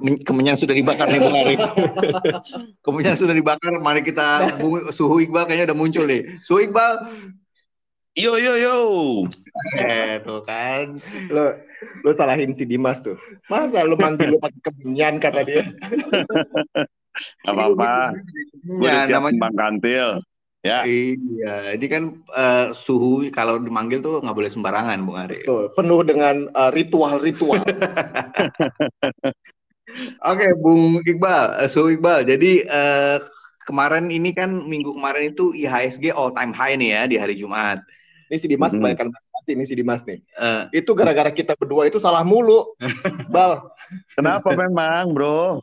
men- kemenyan sudah dibakar nih Bung Arif. kemenyan sudah dibakar, mari kita Bung- suhu Iqbal kayaknya udah muncul nih. Suhu Iqbal, Yo yo yo. eh tuh kan. Lo lo salahin si Dimas tuh. Masa lu manggil lu pakai kemenyan kata dia? Gak apa-apa. Gue Ya, udah siap namanya Bang Kantil. Ya. Iya, ini kan eh, suhu kalau dimanggil tuh nggak boleh sembarangan, Bung Arif. Tuh, penuh dengan uh, ritual-ritual. Oke, Bung Iqbal, eh, Suhu Iqbal. Jadi eh, kemarin ini kan minggu kemarin itu IHSG all time high nih ya di hari Jumat. Ini si Dimas Mhm. kebanyakan basa ini si Dimas nih. Eh, Itu gara-gara kita berdua itu salah mulu. Bal, Kenapa memang, Bro?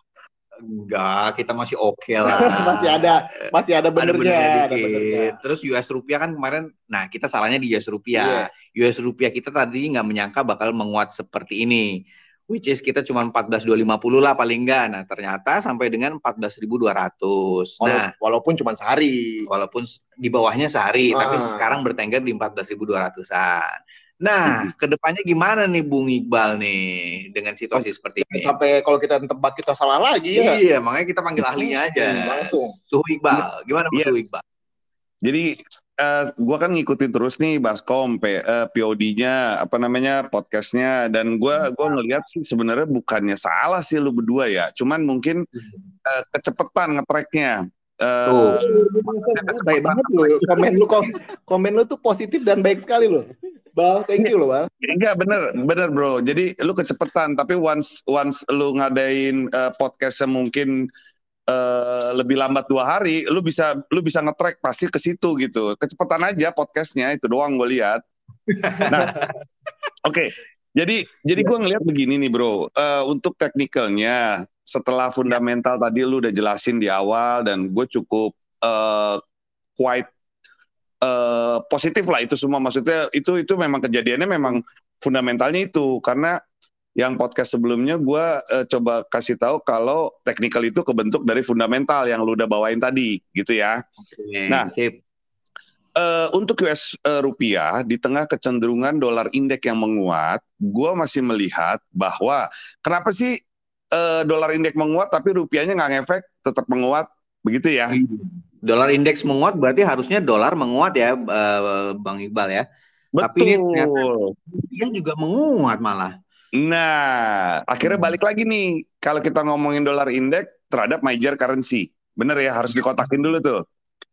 enggak, kita masih oke lah. masih ada masih ada Ada benernya, benernya ada benernya. Terus US rupiah kan kemarin, nah kita salahnya di US rupiah. US rupiah kita tadi nggak menyangka bakal menguat seperti ini. Which is kita cuma 14.250 lah paling enggak. Nah ternyata sampai dengan 14.200. Nah Walau- walaupun cuma sehari. walaupun di bawahnya sehari, tapi Ah. sekarang bertengger di 14.200-an. Nah, ke depannya gimana nih Bung Iqbal nih dengan situasi seperti ini? Sampai kalau kita tebak kita salah lagi ya. Iya, makanya kita panggil ahlinya aja. Langsung. Suhu Iqbal, gimana Bung Iya. Suhu Iqbal? Jadi eh, gua kan ngikutin terus nih Baskom, P- eh, POD-nya, apa namanya podcastnya, dan gua gua ngelihat sih sebenarnya bukannya salah sih lu berdua ya, cuman mungkin eh, kecepatan ngetracknya. Eh, Tuh. baik banget lu. Komen lu kom- komen lu tuh positif dan baik sekali lu. Bal, thank you lo, Bal. Enggak bener bener bro. Jadi lu kecepatan tapi once once lu ngadain eh, podcastnya mungkin eh, lebih lambat dua hari, lu bisa lu bisa nge-track pasti ke situ gitu. Kecepatan aja podcastnya itu doang gue lihat. Nah, oke. Jadi jadi gue ngelihat begini nih bro. Eh, untuk teknikalnya setelah fundamental tadi lu udah jelasin di awal dan gue cukup eh, quite eh, positif lah itu semua maksudnya itu itu memang kejadiannya memang fundamentalnya itu karena yang podcast sebelumnya gue coba kasih tahu kalau teknikal itu kebentuk dari fundamental yang lu udah bawain tadi gitu ya. Nah, sip. Eh, untuk US eh, rupiah di tengah kecenderungan dolar indeks yang menguat, gue masih melihat bahwa kenapa sih eh, dolar indeks menguat tapi rupiahnya nggak ngefek tetap menguat begitu ya? Dolar indeks menguat berarti harusnya dolar menguat ya, eh, Bang Iqbal ya. Tapi ini ternyata- Betul. Juga menguat malah. Nah, akhirnya Hmm. balik lagi nih. Kalau kita ngomongin dolar indeks terhadap major currency. Bener ya, harus dikotakin dulu tuh.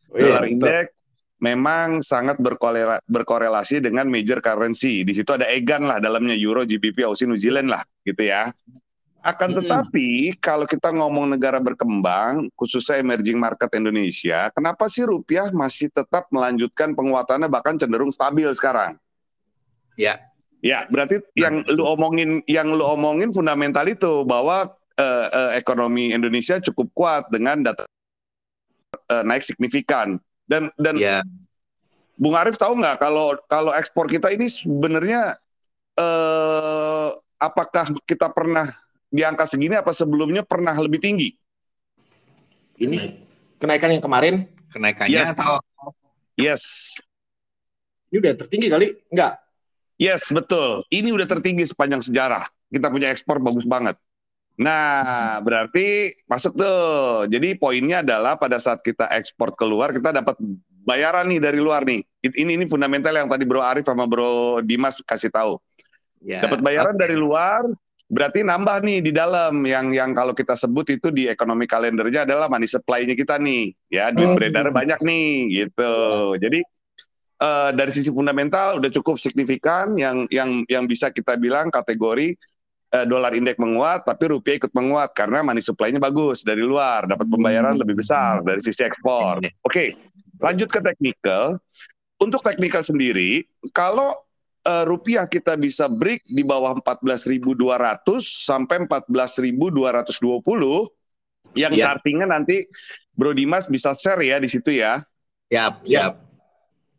dolar Iya, indeks memang sangat berkorela- berkorelasi dengan major currency. Di situ ada EGAN lah dalamnya, Euro, GBP, Aussie, New Zealand lah gitu ya. Akan Hmm. tetapi kalau kita ngomong negara berkembang, khususnya emerging market Indonesia, kenapa sih rupiah masih tetap melanjutkan penguatannya bahkan cenderung stabil sekarang? Ya. Ya, berarti yang lu omongin yang lu omongin fundamental itu bahwa eh, eh, ekonomi Indonesia cukup kuat dengan data eh, naik signifikan. Dan dan Ya. Bung Arief tahu nggak kalau kalau ekspor kita ini sebenarnya eh apakah kita pernah di angka segini apa sebelumnya pernah lebih tinggi? Ini kenaikan yang kemarin, Kenaikannya Yes. atau Yes. ini udah tertinggi kali? Enggak. Yes, betul. Ini udah tertinggi sepanjang sejarah. Kita punya ekspor bagus banget. Nah, berarti masuk tuh. Jadi poinnya adalah pada saat kita ekspor keluar, kita dapat bayaran nih dari luar nih. Ini ini fundamental yang tadi Bro Arif sama Bro Dimas kasih tahu. ya. Dapat bayaran Oke. dari luar, berarti nambah nih di dalam yang yang kalau kita sebut itu di ekonomi kalendernya adalah money supply-nya kita nih. Ya, duit Hmm. beredar banyak nih gitu. Jadi eh, dari sisi fundamental udah cukup signifikan yang yang yang bisa kita bilang kategori eh, dolar indeks menguat tapi rupiah ikut menguat karena money supply-nya bagus dari luar, dapat pembayaran Hmm. lebih besar dari sisi ekspor. Oke, lanjut ke teknikal. Untuk teknikal sendiri, kalau eh, rupiah kita bisa break di bawah 14.200 sampai 14.220 yang Iya. chartingnya nanti Bro Dimas bisa share ya di situ ya. Siap, Ya. siap.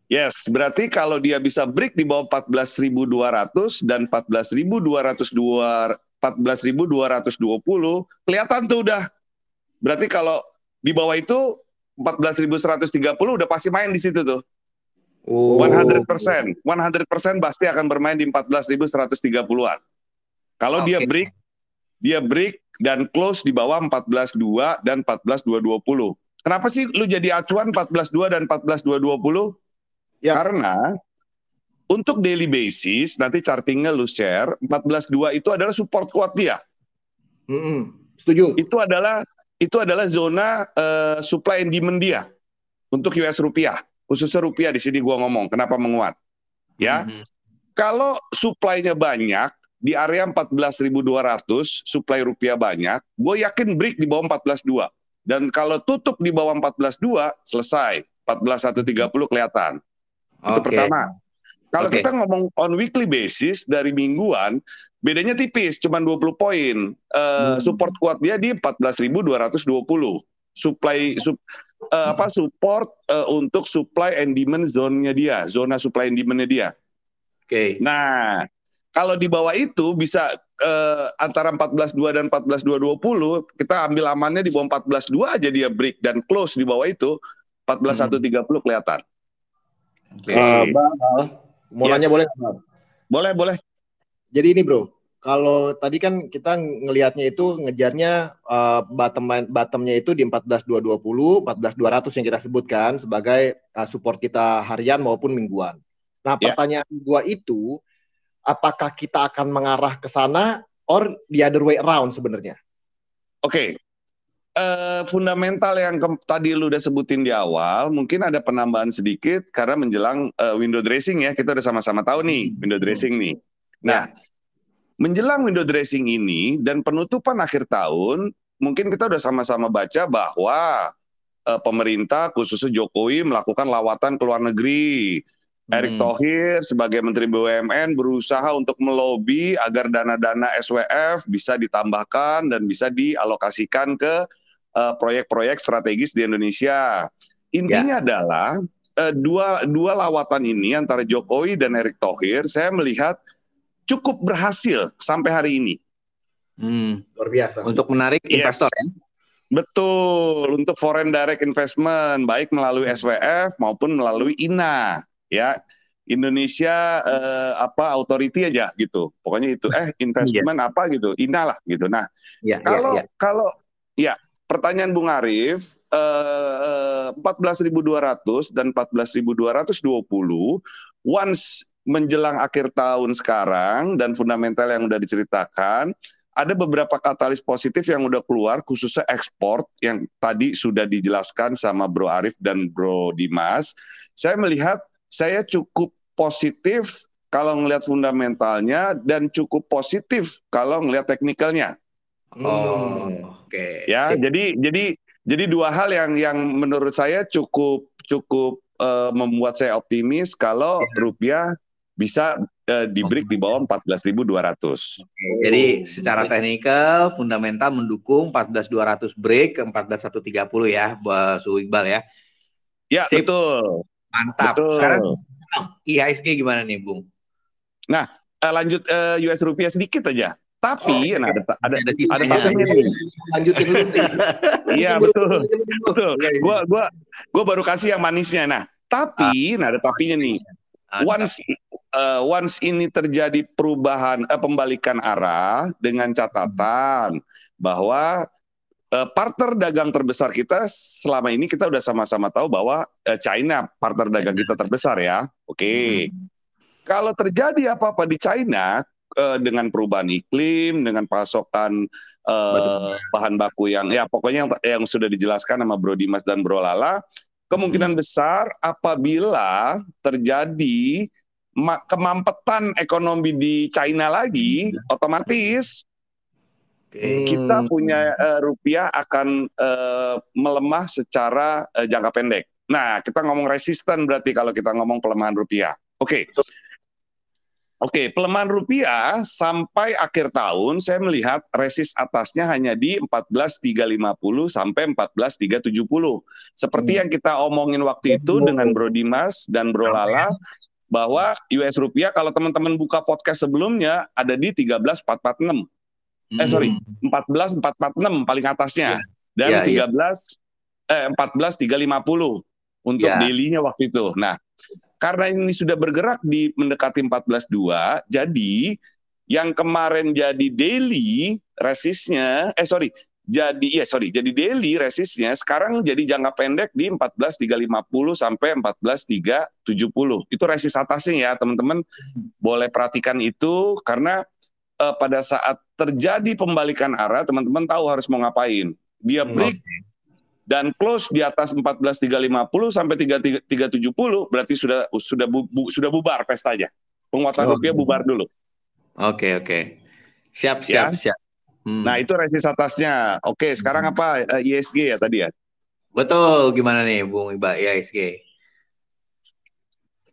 Yes, berarti kalau dia bisa break di bawah 14.200 dan 14.202 14.220 kelihatan tuh udah. Berarti kalau di bawah itu 14.130 udah pasti main di situ tuh. Oh. 100%. 100% pasti akan bermain di 14.130-an. Kalau dia Oke. break dia break dan close di bawah 14.2 dan 14.220. Kenapa sih lu jadi acuan 14.2 dan 14.220? Ya. Karena untuk daily basis nanti chartingnya lu share 14.2 itu adalah support kuat dia. Mm-mm. Setuju. Itu adalah itu adalah zona eh, supply and demand dia untuk US rupiah. Khususnya rupiah di sini gua ngomong kenapa menguat. Ya. Mhm. Kalau supply-nya banyak di area 14.200 supply rupiah banyak, gue yakin break di bawah 14.2. Dan kalau tutup di bawah 14.2 selesai 14.130 kelihatan. Itu Oke. pertama. Kalau Oke. kita ngomong on weekly basis dari mingguan, bedanya tipis, cuma 20 poin. Eh, Support kuat dia di 14.220. Supply sup- eh, apa support eh, untuk supply and demand zone-nya dia, zona supply and demand-nya dia. Oke. Nah, kalau di bawah itu bisa eh, antara 14.2 dan 14.220, kita ambil amannya di bawah 14.2 aja dia break dan close di bawah itu 14.130 kelihatan. Oke. Eh, Bang, Bang, mau Yes. nanya boleh Bang? Boleh, boleh. Jadi ini bro, kalau tadi kan kita ngelihatnya itu ngejarnya uh, bottom bottomnya itu di 14.220, 14.200 yang kita sebutkan sebagai uh, support kita harian maupun mingguan. Nah Ya. pertanyaan gua itu, apakah kita akan mengarah ke sana or the other way around sebenarnya? Oke. Eh, fundamental yang ke- tadi lu udah sebutin di awal, mungkin ada penambahan sedikit karena menjelang eh, window dressing ya. Kita udah sama-sama tahu nih window dressing nih. Nah, menjelang window dressing ini dan penutupan akhir tahun, mungkin kita udah sama-sama baca bahwa eh, pemerintah khususnya Jokowi melakukan lawatan ke luar negeri. Erick Hmm. Thohir sebagai Menteri BUMN berusaha untuk melobi agar dana-dana SWF bisa ditambahkan dan bisa dialokasikan ke eh, proyek-proyek strategis di Indonesia. Intinya adalah eh, dua dua lawatan ini antara Jokowi dan Erick Thohir saya melihat cukup berhasil sampai hari ini. Hmm. Luar biasa. Untuk menarik Yes. investor ya. Betul, untuk foreign direct investment baik melalui SWF maupun melalui INA ya. Indonesia eh, apa authority aja gitu. Pokoknya itu eh investment apa gitu, INA lah gitu. Nah, Iya, kalau iya, iya. kalau ya pertanyaan Bung Arif eh, 14.200 dan 14.220 once menjelang akhir tahun sekarang dan fundamental yang udah diceritakan ada beberapa katalis positif yang udah keluar khususnya ekspor yang tadi sudah dijelaskan sama Bro Arif dan Bro Dimas. Saya melihat saya cukup positif kalau ngelihat fundamentalnya dan cukup positif kalau ngelihat teknikalnya. Oh, oke. Ya, Sip. jadi jadi jadi dua hal yang yang menurut saya cukup cukup eh, membuat saya optimis kalau Ya. rupiah bisa eh, di break di bawah 14.200. Jadi secara teknikal fundamental mendukung 14200 break ke 14130 ya, Mbak Su Iqbal ya. Ya, Sip. betul. Mantap. Betul. Sekarang IHSG gimana nih, Bung? Eh, lanjut eh, US rupiah sedikit aja. Tapi Oh, nah, ada ada ada ada tapenya nih. Lanjutin dulu sih. Iya, betul. Betul. Iya, iya. Gua gua gua baru kasih yang manisnya. Nah, tapi nah ada tapinya nih. Ah, Once eh, once ini terjadi perubahan eh, pembalikan arah dengan catatan bahwa eh, partner dagang terbesar kita selama ini kita udah sama-sama tahu bahwa eh, China partner dagang kita terbesar ya. Oke. Hmm. Kalau terjadi apa-apa di China eh, dengan perubahan iklim, dengan pasokan eh, Batu bahan baku yang ya pokoknya yang, yang sudah dijelaskan sama Bro Dimas dan Bro Lala, kemungkinan besar apabila terjadi ma- kemampetan ekonomi di China lagi, otomatis Oke. kita Hmm. punya eh, rupiah akan eh, melemah secara eh, jangka pendek. Nah, kita ngomong resisten berarti kalau kita ngomong pelemahan rupiah. Oke. Oke, pelemahan rupiah sampai akhir tahun saya melihat resist atasnya hanya di 14.350 sampai 14.370. Seperti Hmm. yang kita omongin waktu itu dengan Bro Dimas dan Bro Lala bahwa US rupiah kalau teman-teman buka podcast sebelumnya ada di 13.446. Eh sorry, Hmm. 14.446 paling atasnya dan Iya, iya. 13 eh 14.350 untuk Iya. daily-nya waktu itu. Nah, karena ini sudah bergerak di mendekati 14.2, jadi yang kemarin jadi daily resistnya, eh sorry, jadi ya sorry, jadi daily resistnya sekarang jadi jangka pendek di 14350 sampai 14370. Itu resist atasnya ya, teman-teman. Boleh perhatikan itu karena uh, pada saat terjadi pembalikan arah, teman-teman tahu harus mau ngapain. Dia hmm, break okay. Dan close di atas 14350 sampai 3370 berarti sudah sudah bu, bu, sudah bubar pestanya. Penguatan oh. rupiah bubar dulu. Oke, okay, oke. Okay. Siap, siap, ya? siap. Hmm. Nah itu resist atasnya. Oke, sekarang hmm. apa eh, ISG ya tadi ya? Betul. Gimana nih, Bung Iba ISG?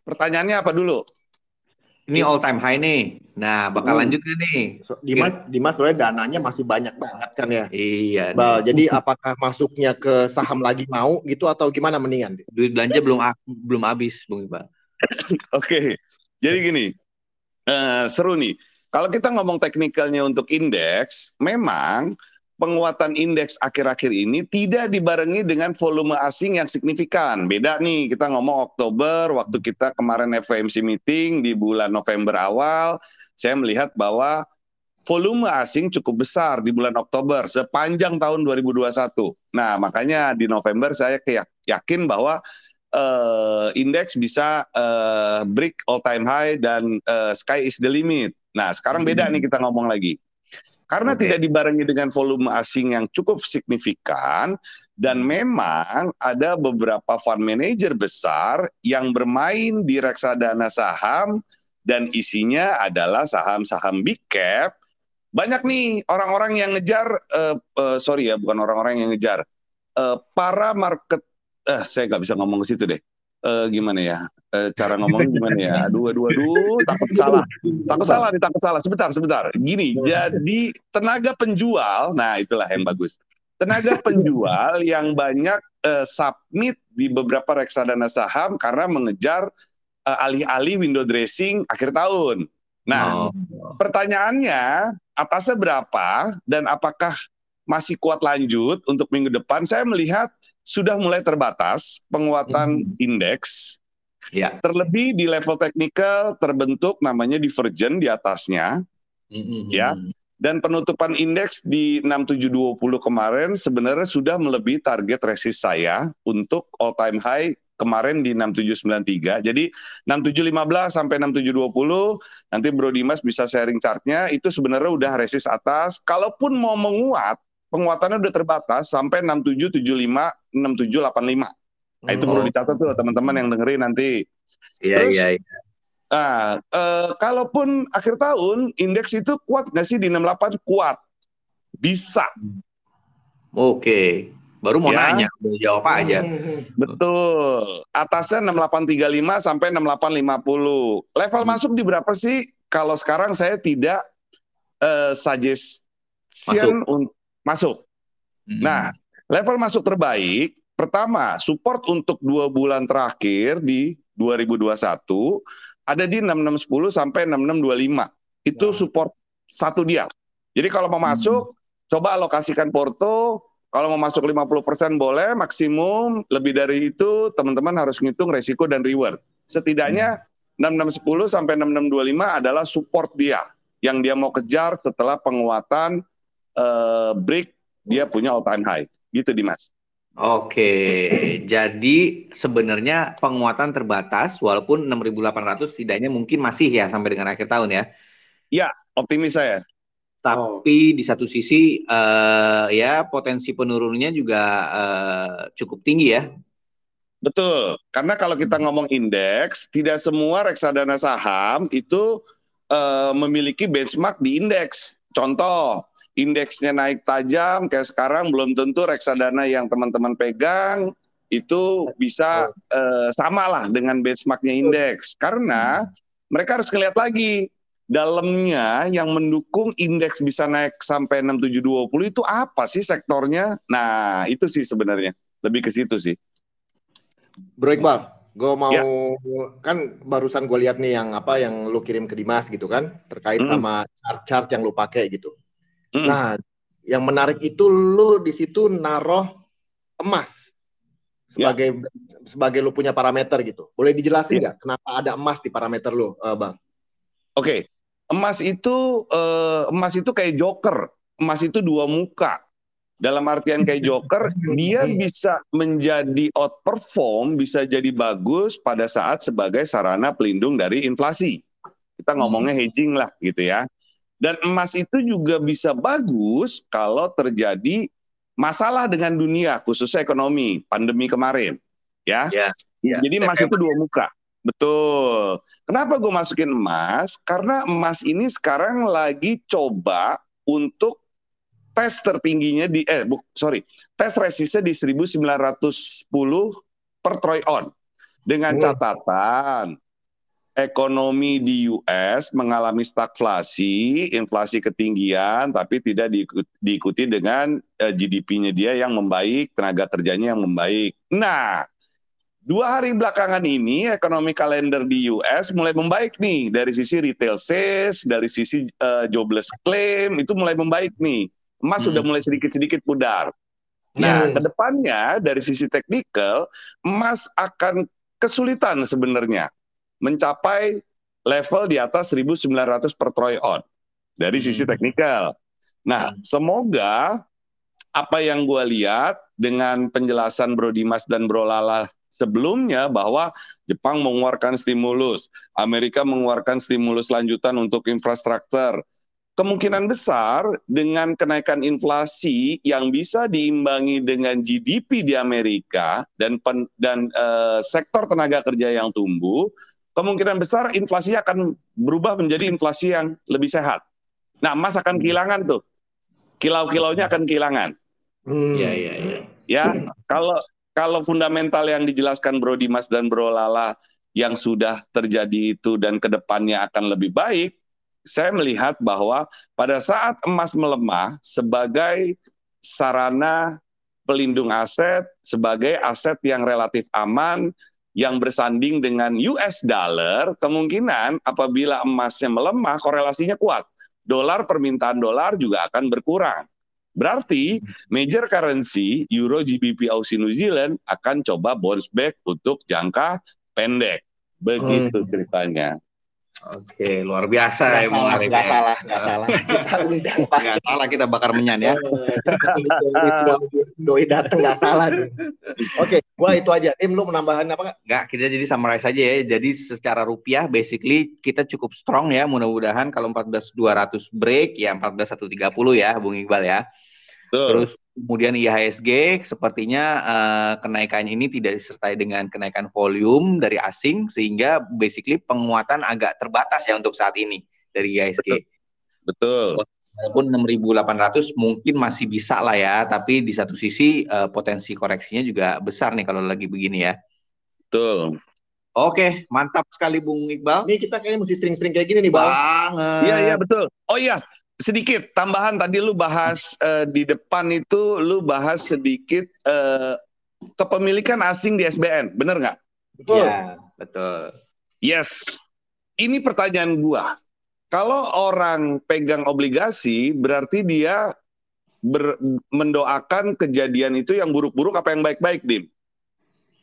Pertanyaannya apa dulu? Ini all time high nih. Nah, bakal hmm. lanjut gak nih? So, Dimas, Dimas soalnya dananya masih banyak banget kan ya. Iya. Bah, jadi apakah masuknya ke saham lagi mau gitu atau gimana mendingan? Duit belanja belum belum habis, Bung Iba. Oke. okay. Jadi gini, uh, seru nih. Kalau kita ngomong teknikalnya untuk indeks, memang penguatan indeks akhir-akhir ini tidak dibarengi dengan volume asing yang signifikan. Beda nih, kita ngomong Oktober, waktu kita kemarin FOMC meeting di bulan November awal, saya melihat bahwa volume asing cukup besar di bulan Oktober sepanjang tahun 2021. Nah, makanya di November saya yakin bahwa uh, indeks bisa uh, break all time high dan uh, sky is the limit. Nah, sekarang beda nih kita ngomong lagi. Karena okay. tidak dibarengi dengan volume asing yang cukup signifikan dan memang ada beberapa fund manager besar yang bermain di reksadana saham dan isinya adalah saham-saham big cap. Banyak nih orang-orang yang ngejar uh, uh, sorry ya, bukan orang-orang yang ngejar. Uh, para market eh saya nggak bisa ngomong ke situ deh uh, gimana ya? Uh, cara ngomong gimana ya? Aduh aduh aduh takut salah. Takut salah nih takut salah. Sebentar sebentar. Gini jadi tenaga penjual nah itulah yang bagus. Tenaga penjual yang banyak uh, submit di beberapa reksadana saham karena mengejar uh, alih-alih window dressing akhir tahun. Nah oh. pertanyaannya atasnya berapa dan apakah masih kuat lanjut untuk minggu depan, saya melihat sudah mulai terbatas penguatan hmm. indeks. Ya. Terlebih di level teknikal terbentuk namanya divergen di atasnya. Hmm. Ya. Dan penutupan indeks di 6720 kemarin sebenarnya sudah melebihi target resist saya untuk all time high kemarin di 6793. Jadi 6715 sampai 6720 nanti Bro Dimas bisa sharing chartnya itu sebenarnya udah resist atas. Kalaupun mau menguat penguatannya udah terbatas sampai 6775 6785. Nah, itu perlu oh. dicatat tuh teman-teman yang dengerin nanti. Iya, iya, iya. Nah, eh, kalaupun akhir tahun indeks itu kuat nggak sih di 68? Kuat. Bisa. Oke. Baru mau ya. nanya, udah jawab aja. Betul. Atasnya 6835 sampai 6850. Level hmm. masuk di berapa sih? Kalau sekarang saya tidak uh, suggestion untuk masuk. Hmm. Nah, level masuk terbaik pertama support untuk dua bulan terakhir di 2021 ada di 6610 sampai 6625. Itu wow. support satu dia. Jadi kalau mau hmm. masuk, coba alokasikan porto. Kalau mau masuk 50% boleh, maksimum lebih dari itu teman-teman harus ngitung resiko dan reward. Setidaknya hmm. 6610 sampai 6625 adalah support dia yang dia mau kejar setelah penguatan uh, break dia punya all time high. Gitu Dimas. Oke, jadi sebenarnya penguatan terbatas walaupun 6.800 setidaknya mungkin masih ya sampai dengan akhir tahun ya. Ya, optimis saya. Tapi oh. di satu sisi uh, ya potensi penurunannya juga uh, cukup tinggi ya. Betul, karena kalau kita ngomong indeks, tidak semua reksadana saham itu uh, memiliki benchmark di indeks. Contoh, indeksnya naik tajam kayak sekarang belum tentu reksadana yang teman-teman pegang itu bisa uh, sama lah dengan benchmarknya indeks karena mereka harus ngeliat lagi dalamnya yang mendukung indeks bisa naik sampai 6720 itu apa sih sektornya? Nah, itu sih sebenarnya. Lebih ke situ sih. Bro Iqbal, gue mau ya. kan barusan gue lihat nih yang apa yang lu kirim ke Dimas gitu kan terkait hmm. sama chart-chart yang lu pakai gitu. Hmm. Nah, yang menarik itu lu di situ naruh emas sebagai ya. sebagai lu punya parameter gitu. Boleh dijelasin ya. nggak ya. kenapa ada emas di parameter lu, uh, Bang? Oke. Okay. Emas itu uh, emas itu kayak joker. Emas itu dua muka. Dalam artian kayak joker, dia bisa menjadi outperform, bisa jadi bagus pada saat sebagai sarana pelindung dari inflasi. Kita ngomongnya hmm. hedging lah gitu ya. Dan emas itu juga bisa bagus kalau terjadi masalah dengan dunia, khususnya ekonomi, pandemi kemarin. Ya. ya, ya. Jadi emas itu dua muka. Betul. Kenapa gue masukin emas? Karena emas ini sekarang lagi coba untuk tes tertingginya di eh bu, sorry tes resistnya di 1910 per troy on dengan catatan ekonomi di US mengalami stagflasi, inflasi ketinggian, tapi tidak diikuti, diikuti dengan uh, eh, GDP-nya dia yang membaik, tenaga kerjanya yang membaik. Nah, Dua hari belakangan ini ekonomi kalender di US mulai membaik nih dari sisi retail sales, dari sisi uh, jobless claim itu mulai membaik nih. Emas hmm. sudah mulai sedikit-sedikit pudar. Nah, hmm. ke depannya dari sisi teknikal emas akan kesulitan sebenarnya mencapai level di atas 1900 per troy on dari sisi hmm. teknikal. Nah, hmm. semoga apa yang gue lihat dengan penjelasan Bro Dimas dan Bro Lala sebelumnya bahwa Jepang mengeluarkan stimulus, Amerika mengeluarkan stimulus lanjutan untuk infrastruktur. Kemungkinan besar dengan kenaikan inflasi yang bisa diimbangi dengan GDP di Amerika dan pen, dan uh, sektor tenaga kerja yang tumbuh, kemungkinan besar inflasi akan berubah menjadi inflasi yang lebih sehat. Nah, emas akan kehilangan tuh. Kilau-kilaunya akan kehilangan. Hmm. Ya, ya, ya. Ya, kalau kalau fundamental yang dijelaskan Bro Dimas dan Bro Lala yang sudah terjadi itu dan ke depannya akan lebih baik, saya melihat bahwa pada saat emas melemah sebagai sarana pelindung aset, sebagai aset yang relatif aman, yang bersanding dengan US dollar, kemungkinan apabila emasnya melemah, korelasinya kuat. Dolar permintaan dolar juga akan berkurang. Berarti major currency Euro, GBP, Aussie, New Zealand akan coba bounce back untuk jangka pendek. Begitu hmm. ceritanya. Oke, luar biasa gak ya salah, Gak salah, gak salah. Kita udah gak salah kita bakar menyan ya. Doi datang gak salah. Oke, gua itu aja. Im, lu menambahan apa nggak? Nggak, kita jadi summarize aja ya. Jadi secara rupiah, basically kita cukup strong ya. Mudah-mudahan kalau 14.200 break, ya 14.130 ya, Bung Iqbal ya. Betul. Terus kemudian IHSG sepertinya uh, kenaikannya ini tidak disertai dengan kenaikan volume dari asing sehingga basically penguatan agak terbatas ya untuk saat ini dari IHSG. Betul. Walaupun 6.800 mungkin masih bisa lah ya, tapi di satu sisi uh, potensi koreksinya juga besar nih kalau lagi begini ya. Betul. Oke, mantap sekali Bung Iqbal. Ini kita kayaknya mesti sering-sering kayak gini nih, Bang. Banget. Iya, iya betul. Oh iya, sedikit tambahan tadi lu bahas uh, di depan itu lu bahas sedikit uh, kepemilikan asing di SBN, bener nggak? Betul. Ya, betul. Yes. Ini pertanyaan gua. Kalau orang pegang obligasi, berarti dia ber, mendoakan kejadian itu yang buruk-buruk apa yang baik-baik, Dim?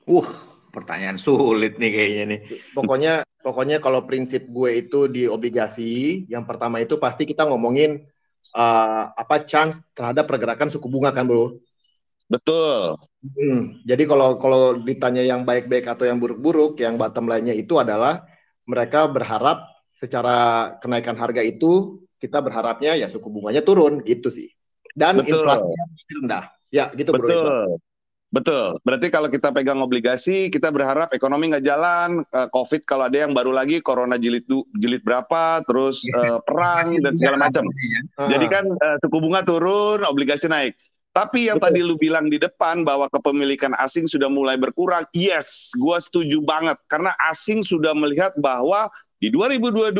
Uh, pertanyaan sulit nih kayaknya nih. Pokoknya pokoknya kalau prinsip gue itu di obligasi, yang pertama itu pasti kita ngomongin uh, apa chance terhadap pergerakan suku bunga kan, Bro? Betul. Hmm, jadi kalau kalau ditanya yang baik-baik atau yang buruk-buruk, yang bottom line-nya itu adalah mereka berharap secara kenaikan harga itu kita berharapnya ya suku bunganya turun gitu sih. Dan inflasinya rendah. Ya, gitu Betul. Bro. Betul. Berarti kalau kita pegang obligasi, kita berharap ekonomi nggak jalan, uh, COVID kalau ada yang baru lagi, corona jilid jilid berapa, terus uh, perang dan segala macam. Jadi kan uh, suku bunga turun, obligasi naik. Tapi yang Betul. tadi lu bilang di depan bahwa kepemilikan asing sudah mulai berkurang, yes, gua setuju banget karena asing sudah melihat bahwa di 2022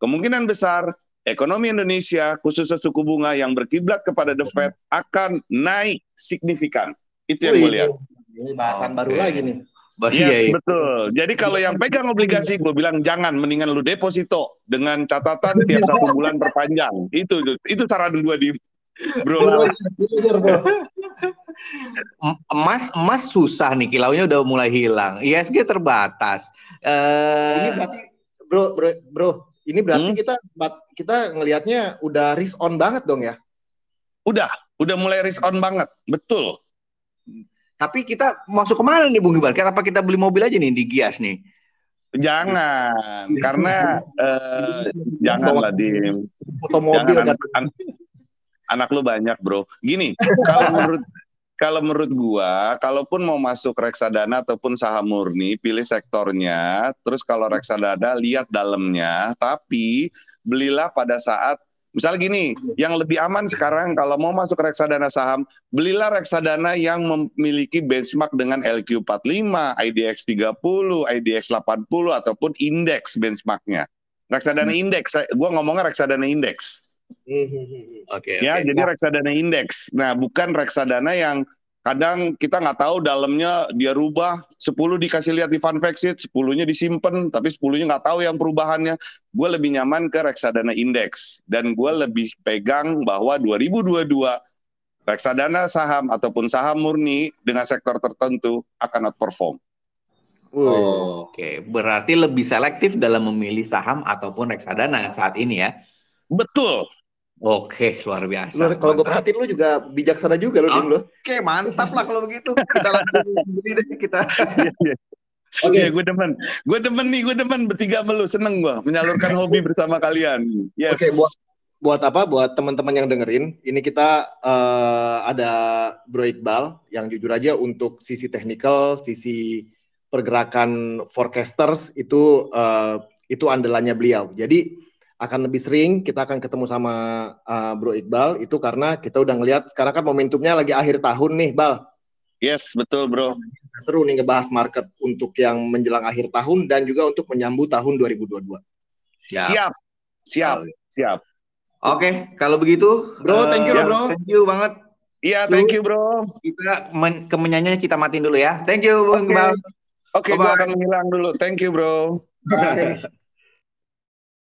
kemungkinan besar ekonomi Indonesia khususnya suku bunga yang berkiblat kepada The Fed akan naik signifikan. Itu yang gue lihat. Ini bahasan okay. baru lagi nih. Yes, iya, iya. betul. Jadi kalau yang pegang obligasi, gue bilang jangan, mendingan lu deposito dengan catatan tiap satu bulan perpanjang. Itu itu, itu saran gue di bro. emas emas susah nih, kilaunya udah mulai hilang. ISG terbatas. Uh... Ini berarti bro bro bro ini berarti hmm? kita kita ngelihatnya udah risk on banget dong ya? Udah, udah mulai risk on banget, betul. Tapi kita masuk ke mana nih Bung Iqbal? Kenapa kita beli mobil aja nih di Gias nih? Jangan, karena uh, janganlah di foto mobil jangan, anak, anak lu banyak bro. Gini, kalau menurut kalau menurut gua, kalaupun mau masuk reksadana ataupun saham murni, pilih sektornya. Terus kalau reksadana lihat dalamnya, tapi belilah pada saat Misal gini, yang lebih aman sekarang kalau mau masuk reksadana saham, belilah reksadana yang memiliki benchmark dengan LQ45, IDX 30, IDX 80 ataupun indeks benchmarknya. Reksadana hmm. indeks, gue ngomongnya reksadana indeks. Oke. Okay, ya, okay. jadi reksadana indeks. Nah, bukan reksadana yang kadang kita nggak tahu dalamnya dia rubah. 10 dikasih lihat di fun fact sheet 10-nya disimpan tapi 10-nya nggak tahu yang perubahannya. Gue lebih nyaman ke reksadana indeks. Dan gue lebih pegang bahwa 2022 reksadana saham ataupun saham murni dengan sektor tertentu akan outperform. Oh, Oke, okay. berarti lebih selektif dalam memilih saham ataupun reksadana saat ini ya? Betul, Oke, luar biasa. kalau gue perhatiin lu juga bijaksana juga lo, Oke, okay, mantap lah kalau begitu. Kita langsung begini deh kita. Iya, iya. Oke, okay. gue demen. Gue demen nih, gue demen bertiga melu seneng gue menyalurkan hobi bersama kalian. Yes. Oke, okay, buat buat apa? Buat teman-teman yang dengerin, ini kita uh, ada Bro Iqbal yang jujur aja untuk sisi teknikal, sisi pergerakan forecasters itu uh, itu andalannya beliau. Jadi akan lebih sering kita akan ketemu sama uh, Bro Iqbal itu karena kita udah ngelihat sekarang kan momentumnya lagi akhir tahun nih, Bal. Yes, betul, Bro. Seru nih ngebahas market untuk yang menjelang akhir tahun dan juga untuk menyambut tahun 2022. Siap. Siap. Siap. Siap. Oke, okay, kalau begitu, Bro, thank you, uh, Bro. Thank you banget. Iya, thank you, Bro. Kita men kemenyanyinya kita matiin dulu ya. Thank you, Bang Oke, okay. okay, gue akan menghilang dulu. Thank you, Bro. Bye.